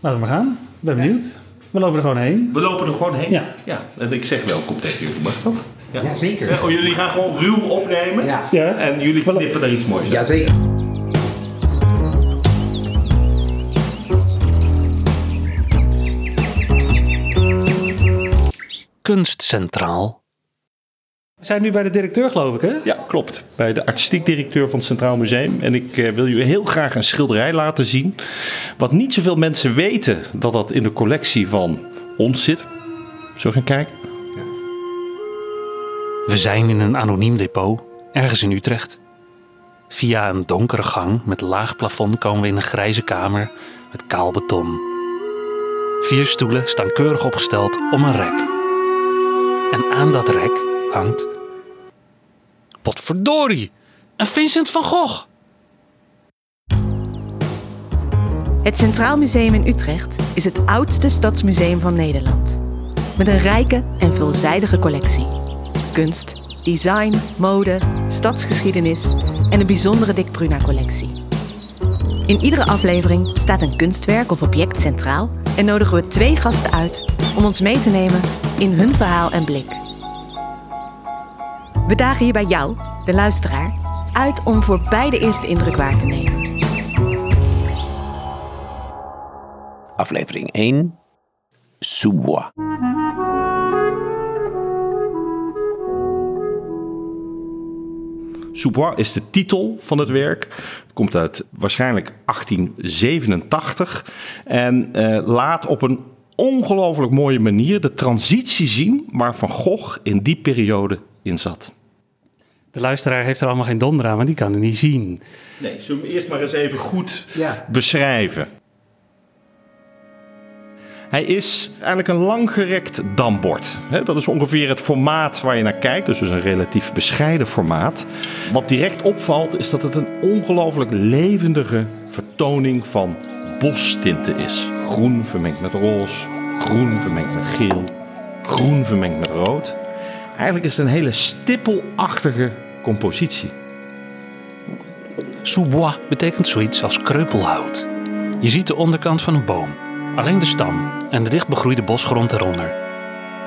Laten we maar gaan. Ben benieuwd. We lopen er gewoon heen. We lopen er gewoon heen. Ja. ja. En ik zeg welkom tegen jullie. Mag dat? Ja. Jazeker. Ja, oh, jullie gaan gewoon ruw opnemen. Ja. Ja. En jullie knippen er iets moois uit. Jazeker. Kunst Centraal. We zijn nu bij de directeur, geloof ik, hè? Ja, klopt. Bij de artistiek directeur van het Centraal Museum. En ik eh, wil jullie heel graag een schilderij laten zien. Wat niet zoveel mensen weten dat dat in de collectie van ons zit. Zullen we gaan kijken? We zijn in een anoniem depot, ergens in Utrecht. Via een donkere gang met laag plafond komen we in een grijze kamer met kaal beton. Vier stoelen staan keurig opgesteld om een rek. En aan dat rek hangt. Potverdorie! Een Vincent van Gogh! Het Centraal Museum in Utrecht is het oudste stadsmuseum van Nederland. Met een rijke en veelzijdige collectie. Kunst, design, mode, stadsgeschiedenis en een bijzondere Dick Bruna-collectie. In iedere aflevering staat een kunstwerk of object centraal en nodigen we twee gasten uit om ons mee te nemen in hun verhaal en blik. We dagen hier bij jou, de luisteraar, uit om voor beide eerste indruk waar te nemen. Aflevering 1. Sous-bois. Sous-bois is de titel van het werk. Het komt uit waarschijnlijk 1887. En eh, laat op een ongelooflijk mooie manier de transitie zien waar Van Gogh in die periode in zat. De luisteraar heeft er allemaal geen donder aan, want die kan het niet zien. Nee, zullen we hem eerst maar eens even goed Ja. beschrijven? Hij is eigenlijk een langgerekt dambord. Hè, Dat is ongeveer het formaat waar je naar kijkt, dus dus een relatief bescheiden formaat. Wat direct opvalt is dat het een ongelooflijk levendige vertoning van bostinten is. Groen vermengd met roze, groen vermengd met geel, groen vermengd met rood. Eigenlijk is het een hele stippelachtige compositie. Sous-bois betekent zoiets als kreupelhout. Je ziet de onderkant van een boom, alleen de stam en de dichtbegroeide bosgrond eronder.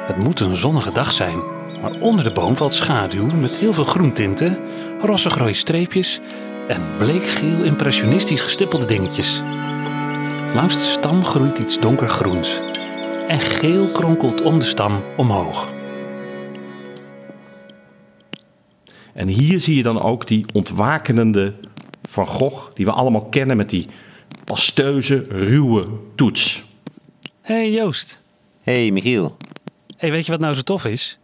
Het moet een zonnige dag zijn, maar onder de boom valt schaduw met heel veel groentinten, rossig rode streepjes en bleekgeel impressionistisch gestippelde dingetjes. Langs de stam groeit iets donkergroens en geel kronkelt om de stam omhoog. En hier zie je dan ook die ontwakenende Van Gogh, die we allemaal kennen met die pasteuze, ruwe toets. hey Joost, Hey Michiel. hey, weet je wat nou zo tof is?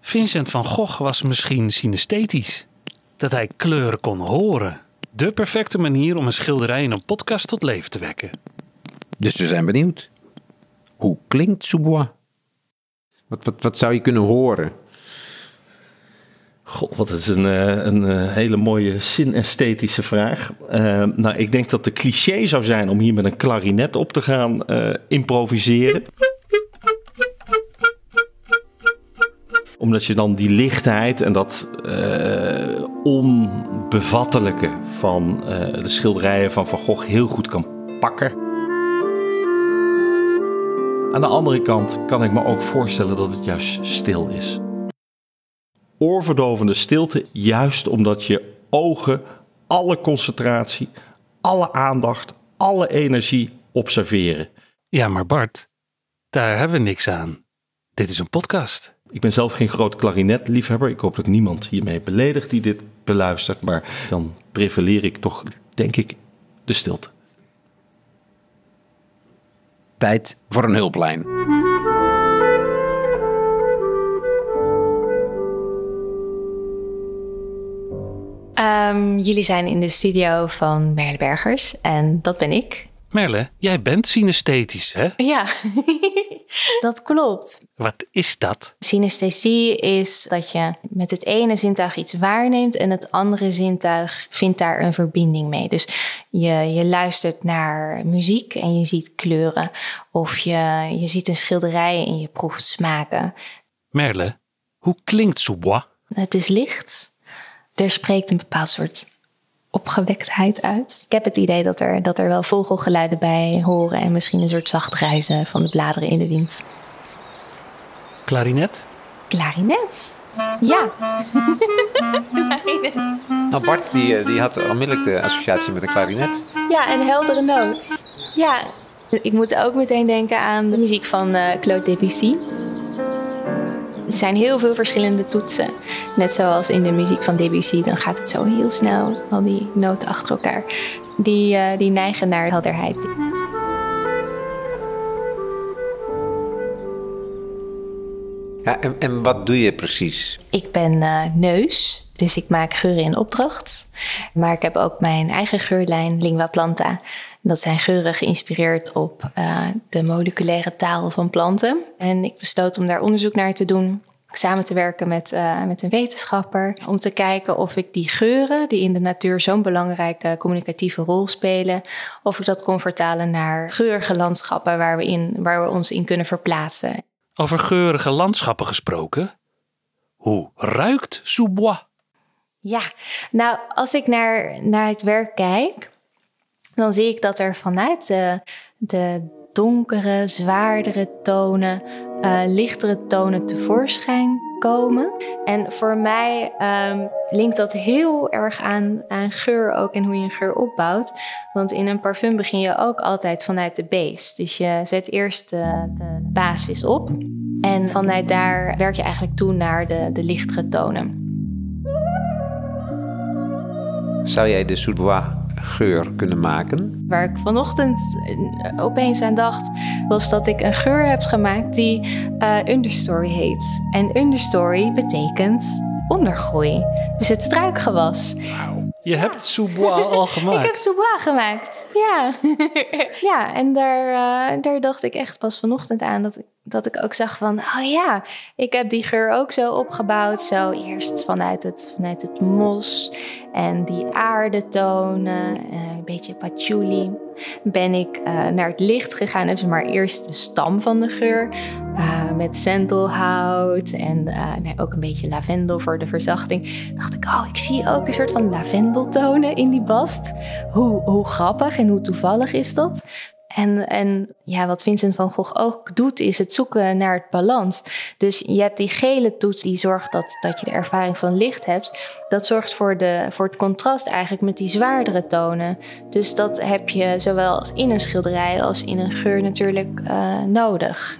Vincent van Gogh was misschien synesthetisch. Dat hij kleuren kon horen. De perfecte manier om een schilderij in een podcast tot leven te wekken. Dus we zijn benieuwd. Hoe klinkt sous-bois? Wat, wat, wat zou je kunnen horen? Goh, wat is een, eh, een eh, hele mooie synesthetische vraag. Eh, nou, ik denk dat de cliché zou zijn om hier met een klarinet op te gaan improviseren. Omdat je dan die lichtheid en dat onbevattelijke van de schilderijen van Van Gogh heel goed kan pakken. Aan de andere kant kan ik me ook voorstellen dat het juist stil is oorverdovende stilte, juist omdat je ogen alle concentratie, alle aandacht, alle energie observeren. Ja, maar Bart, daar hebben we niks aan. Dit is een podcast. Ik ben zelf geen groot klarinetliefhebber. Ik hoop dat ik niemand hiermee beledigt die dit beluistert. Maar dan prevaleer ik toch, denk ik, de stilte. Tijd voor een hulplijn. Ehm, jullie zijn in de studio van Merle Bergers en dat ben ik. Merle, jij bent synesthetisch, hè? Ja, dat klopt. Wat is dat? Synesthesie is dat je met het ene zintuig iets waarneemt en het andere zintuig vindt daar een verbinding mee. Dus je, je luistert naar muziek en je ziet kleuren. Of je, je ziet een schilderij en je proeft smaken. Merle, hoe klinkt sous-bois? Het is licht. Er spreekt een bepaald soort opgewektheid uit. Ik heb het idee dat er, dat er wel vogelgeluiden bij horen en misschien een soort zacht reizen van de bladeren in de wind. Klarinet? Klarinet? Ja. Klarinet. Nou, Bart die, eh, die had onmiddellijk de associatie met een klarinet. Ja, een heldere noot. Ja, ik moet ook meteen denken aan de muziek van eh, Claude Debussy. Er zijn heel veel verschillende toetsen. Net zoals in de muziek van Debussy, dan gaat het zo heel snel, al die noten achter elkaar. Die, eh, die neigen naar helderheid. Ja, en, en wat doe je precies? Ik ben eh, neus, dus ik maak geuren in opdracht. Maar ik heb ook mijn eigen geurlijn, Lingua Planta. Dat zijn geuren geïnspireerd op eh, de moleculaire taal van planten. En ik besloot om daar onderzoek naar te doen. Samen te werken met, eh, met een wetenschapper. Om te kijken of ik die geuren, die in de natuur zo'n belangrijke communicatieve rol spelen. of ik dat kon vertalen naar geurige landschappen waar we, in, waar we ons in kunnen verplaatsen. Over geurige landschappen gesproken. Hoe ruikt Sous-Bois? Ja, nou, als ik naar, naar het werk kijk, dan zie ik dat er vanuit de, de donkere, zwaardere tonen, uh, lichtere tonen tevoorschijn komen. En voor mij um, linkt dat heel erg aan, aan geur ook en hoe je een geur opbouwt. Want in een parfum begin je ook altijd vanuit de base. Dus je zet eerst de, basis op. En vanuit daar werk je eigenlijk toe naar de, de lichtere tonen. Zou jij de Sous-Bois geur kunnen maken? Waar ik vanochtend opeens aan dacht, was dat ik een geur heb gemaakt die uh, understory heet. En understory betekent ondergroei. Dus het struikgewas. Je hebt Sous-Bois al gemaakt. ik heb Sous-Bois gemaakt, ja. ja, en daar, uh, daar dacht ik echt pas vanochtend aan dat ik dat ik ook zag van, oh ja, ik heb die geur ook zo opgebouwd. Zo eerst vanuit het, vanuit het mos en die aardetonen, uh, een beetje patchouli. Ben ik uh, naar het licht gegaan, heb ze maar eerst de stam van de geur uh, met sendelhout en ook een beetje lavendel voor de verzachting. Dacht ik, oh, ik zie ook een soort van lavendeltonen in die bast. Hoe, hoe grappig en hoe toevallig is dat? En, en ja, wat Vincent van Gogh ook doet, is het zoeken naar het balans. Dus je hebt die gele toets die zorgt dat, dat je de ervaring van licht hebt. Dat zorgt voor, de, voor het contrast eigenlijk met die zwaardere tonen. Dus dat heb je zowel in een schilderij als in een geur natuurlijk uh, nodig.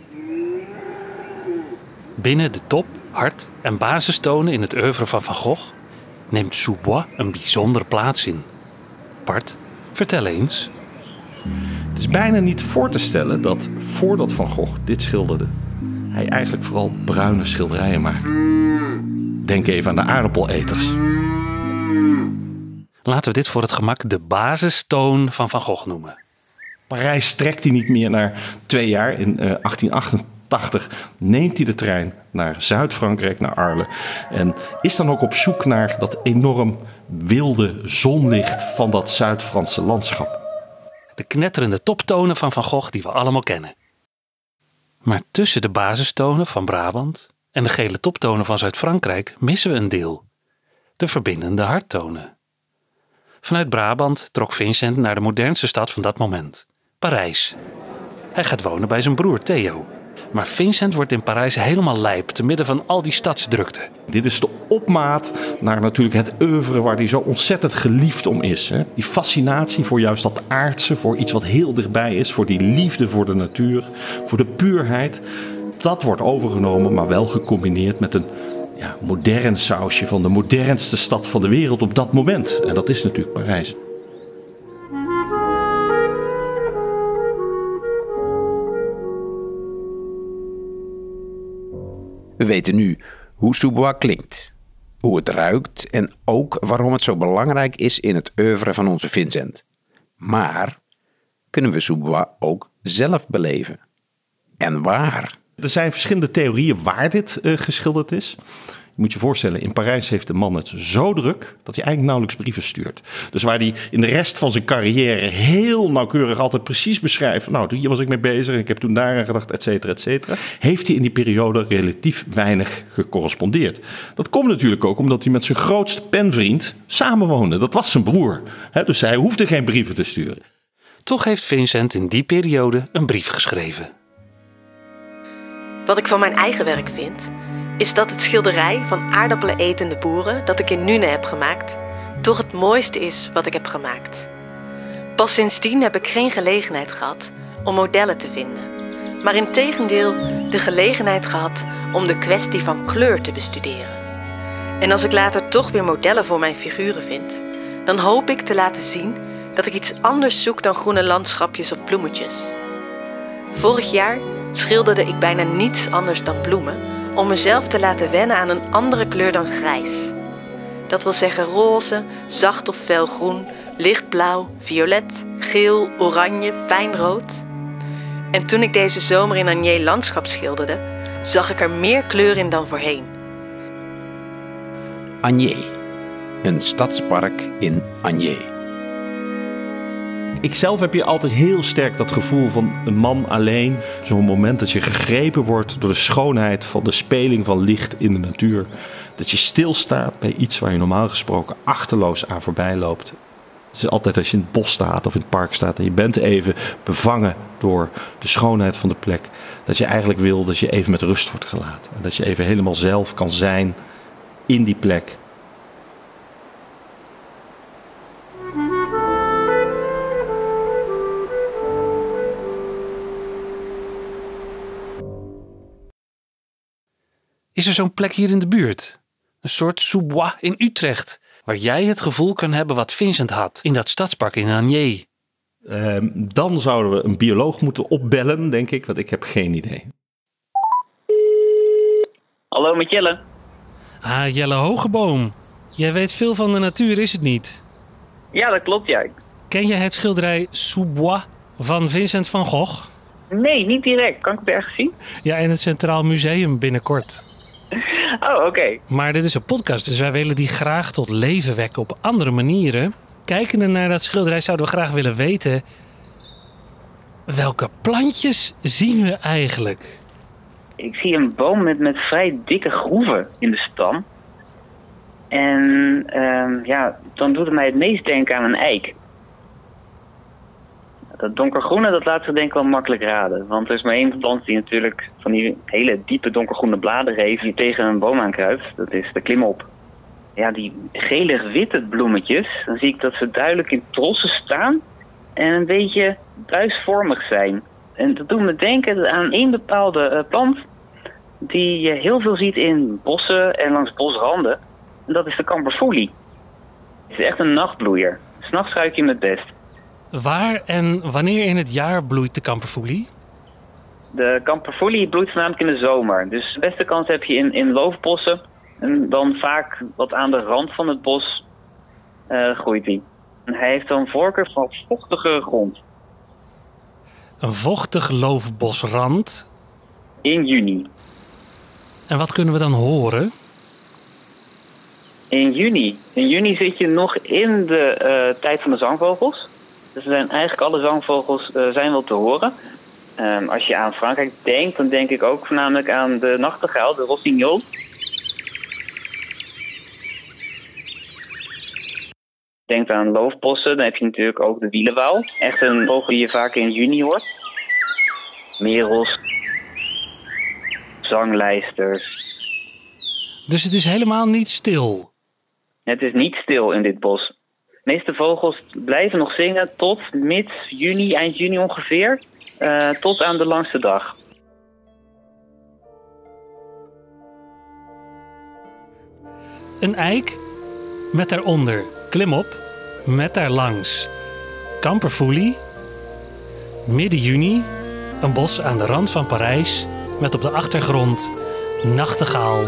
Binnen de top, hart en basistonen in het oeuvre van Van Gogh neemt Sous-Bois een bijzondere plaats in. Bart, vertel eens. Het is bijna niet voor te stellen dat voordat Van Gogh dit schilderde, hij eigenlijk vooral bruine schilderijen maakte. Denk even aan de aardappeleters. Laten we dit voor het gemak de basistoon van Van Gogh noemen. Parijs trekt hij niet meer naar twee jaar. In uh, 1888 neemt hij de trein naar Zuid-Frankrijk, naar Arles. En is dan ook op zoek naar dat enorm wilde zonlicht van dat Zuid-Franse landschap de knetterende toptonen van Van Gogh die we allemaal kennen. Maar tussen de basistonen van Brabant en de gele toptonen van Zuid-Frankrijk missen we een deel: de verbindende harttonen. Vanuit Brabant trok Vincent naar de modernste stad van dat moment, Parijs. Hij gaat wonen bij zijn broer Theo. Maar Vincent wordt in Parijs helemaal lijp te midden van al die stadsdrukte. Dit is de opmaat naar natuurlijk het oeuvre waar hij zo ontzettend geliefd om is. Hè? Die fascinatie voor juist dat aardse, voor iets wat heel dichtbij is, voor die liefde voor de natuur, voor de puurheid. Dat wordt overgenomen, maar wel gecombineerd met een ja, modern sausje van de modernste stad van de wereld op dat moment. En dat is natuurlijk Parijs. We weten nu hoe Sous-Bois klinkt, hoe het ruikt en ook waarom het zo belangrijk is in het oeuvre van onze Vincent. Maar kunnen we Sous-Bois ook zelf beleven? En waar? Er zijn verschillende theorieën waar dit uh, geschilderd is. Je moet je voorstellen, in Parijs heeft de man het zo druk dat hij eigenlijk nauwelijks brieven stuurt. Dus waar hij in de rest van zijn carrière heel nauwkeurig altijd precies beschrijft. Nou, hier was ik mee bezig en ik heb toen daaraan gedacht, et cetera, et cetera. Heeft hij in die periode relatief weinig gecorrespondeerd. Dat komt natuurlijk ook omdat hij met zijn grootste penvriend samenwoonde. Dat was zijn broer. dus hij hoefde geen brieven te sturen. Toch heeft Vincent in die periode een brief geschreven. Wat ik van mijn eigen werk vind, is dat het schilderij van aardappelen etende boeren dat ik in Nune heb gemaakt, toch het mooiste is wat ik heb gemaakt. Pas sindsdien heb ik geen gelegenheid gehad om modellen te vinden, maar in tegendeel de gelegenheid gehad om de kwestie van kleur te bestuderen. En als ik later toch weer modellen voor mijn figuren vind, dan hoop ik te laten zien dat ik iets anders zoek dan groene landschapjes of bloemetjes. Vorig jaar schilderde ik bijna niets anders dan bloemen om mezelf te laten wennen aan een andere kleur dan grijs. Dat wil zeggen roze, zacht of felgroen, lichtblauw, violet, geel, oranje, fijnrood. En toen ik deze zomer in Agnier landschap schilderde, zag ik er meer kleur in dan voorheen. Agnier, een stadspark in Agnier. Ik zelf heb je altijd heel sterk dat gevoel van een man alleen. Zo'n moment dat je gegrepen wordt door de schoonheid van de speling van licht in de natuur. Dat je stilstaat bij iets waar je normaal gesproken achterloos aan voorbij loopt. Het is altijd als je in het bos staat of in het park staat en je bent even bevangen door de schoonheid van de plek. Dat je eigenlijk wil dat je even met rust wordt gelaten. En dat je even helemaal zelf kan zijn in die plek Is er zo'n plek hier in de buurt? Een soort sous in Utrecht, waar jij het gevoel kan hebben wat Vincent had in dat stadspark in Agnier. Ehm, dan zouden we een bioloog moeten opbellen, denk ik, want ik heb geen idee. Hallo, met Jelle. Ah, Jelle Hogeboom. Jij weet veel van de natuur, is het niet? Ja, dat klopt, ja. Ken je het schilderij Sous van Vincent van Gogh? Nee, niet direct. Kan ik het ergens zien? Ja, in het Centraal Museum binnenkort. Oh, oké. Maar dit is een podcast, dus wij willen die graag tot leven wekken op andere manieren. Kijkende naar dat schilderij zouden we graag willen weten... welke plantjes zien we eigenlijk? Ik zie een boom met, met vrij dikke groeven in de stam. En uh, ja, dan doet het mij het meest denken aan een eik. Dat donkergroene, dat laat zich denk ik wel makkelijk raden. Want er is maar één plant die natuurlijk van die hele diepe donkergroene bladeren heeft... die tegen een boom aankruipt. Dat is de klimop. Ja, die gelig-witte bloemetjes, dan zie ik dat ze duidelijk in trossen staan... en een beetje buisvormig zijn. En dat doet me denken aan één bepaalde uh, plant... die je heel veel ziet in bossen en langs bosranden. En dat is de kamperfoelie. Het is echt een nachtbloeier. S'nachts ruik je hem het best. Waar en wanneer in het jaar bloeit de kamperfoelie? De kamperfoelie bloeit voornamelijk in de zomer. Dus de beste kans heb je in, in loofbossen. En dan vaak wat aan de rand van het bos uh, groeit hij. En hij heeft dan voorkeur van vochtige grond. Een vochtig loofbosrand? In juni. En wat kunnen we dan horen? In juni. In juni zit je nog in de uh, tijd van de zangvogels. Dus er zijn eigenlijk alle zangvogels uh, zijn wel te horen. Um, als je aan Frankrijk denkt, dan denk ik ook voornamelijk aan de nachtegaal, de rossignol. Denk aan loofbossen, dan heb je natuurlijk ook de wielenwouw. Echt een vogel die je vaak in juni hoort. Merels, zanglijsters. Dus het is helemaal niet stil? Het is niet stil in dit bos. De meeste vogels blijven nog zingen tot mid juni, eind juni ongeveer. Uh, tot aan de langste dag. Een eik met daaronder klimop met daarlangs kamperfoelie. Midden juni een bos aan de rand van Parijs met op de achtergrond nachtegaal,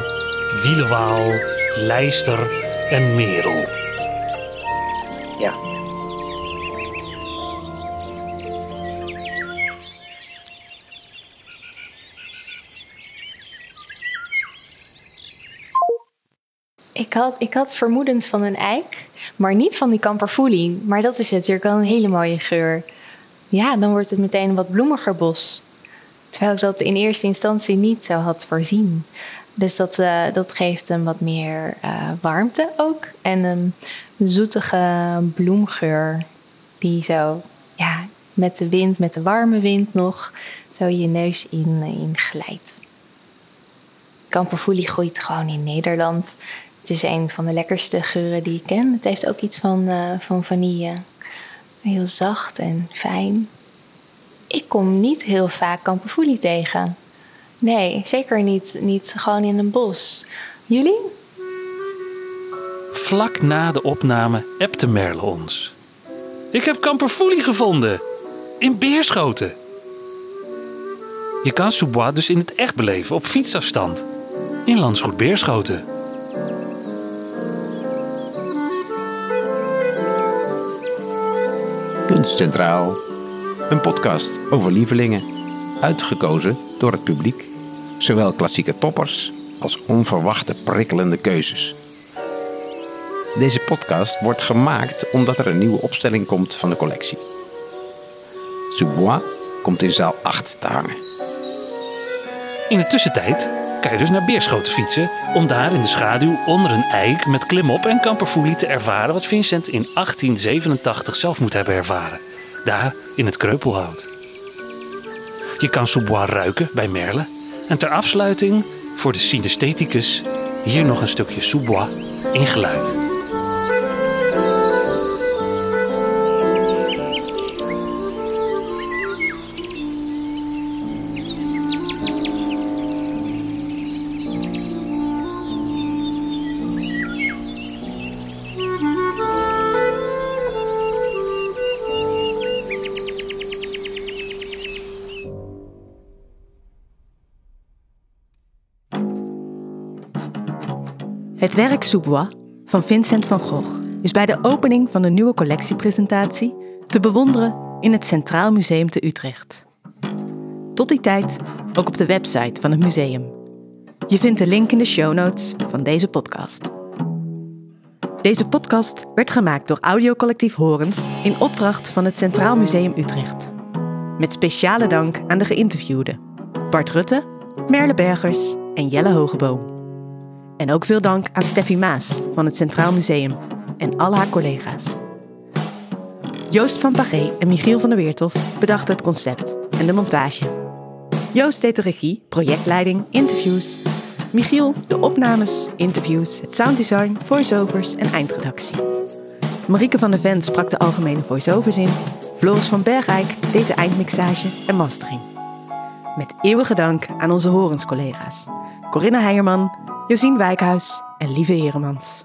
wielenwaal, lijster en merel. Ja. Ik had, ik had vermoedens van een eik, maar niet van die kamperfoelie. Maar dat is natuurlijk wel een hele mooie geur. Ja, dan wordt het meteen een wat bloemiger bos. Terwijl ik dat in eerste instantie niet zo had voorzien. Dus dat, uh, dat geeft hem wat meer uh, warmte ook. En een zoetige bloemgeur die zo ja, met de wind, met de warme wind nog, zo je neus in, in glijdt. Kamperfoelie groeit gewoon in Nederland. Het is een van de lekkerste geuren die ik ken. Het heeft ook iets van, uh, van vanille. Heel zacht en fijn. Ik kom niet heel vaak kamperfoelie tegen. Nee, zeker niet, niet gewoon in een bos. Jullie? Vlak na de opname appte Merle ons. Ik heb kamperfoelie gevonden. In Beerschoten. Je kan Soubois dus in het echt beleven op fietsafstand. In Landsgoed Beerschoten. Kunstcentraal. Een podcast over lievelingen. Uitgekozen door het publiek. Zowel klassieke toppers als onverwachte prikkelende keuzes. Deze podcast wordt gemaakt omdat er een nieuwe opstelling komt van de collectie. Soubois komt in zaal 8 te hangen. In de tussentijd kan je dus naar Beerschoten fietsen om daar in de schaduw onder een eik met klimop en kamperfoelie te ervaren wat Vincent in 1887 zelf moet hebben ervaren. Daar in het kreupelhout. Je kan Soubois ruiken bij Merle en ter afsluiting voor de synestheticus hier nog een stukje Soubois in geluid. Het werk Soubois van Vincent van Gogh is bij de opening van de nieuwe collectiepresentatie te bewonderen in het Centraal Museum te Utrecht. Tot die tijd ook op de website van het museum. Je vindt de link in de show notes van deze podcast. Deze podcast werd gemaakt door Audiocollectief Horens in opdracht van het Centraal Museum Utrecht. Met speciale dank aan de geïnterviewden Bart Rutte, Merle Bergers en Jelle Hogeboom. En ook veel dank aan Steffi Maas van het Centraal Museum en al haar collega's. Joost van Pagé en Michiel van der Weertof bedachten het concept en de montage. Joost deed de regie, projectleiding, interviews. Michiel de opnames, interviews, het sounddesign, voiceovers en eindredactie. Marieke van der Ven sprak de algemene voiceovers in. Floris van Bergijk deed de eindmixage en mastering. Met eeuwige dank aan onze horenscollega's. Corinna Heijerman, Josien Wijkhuis en Lieve Heremans.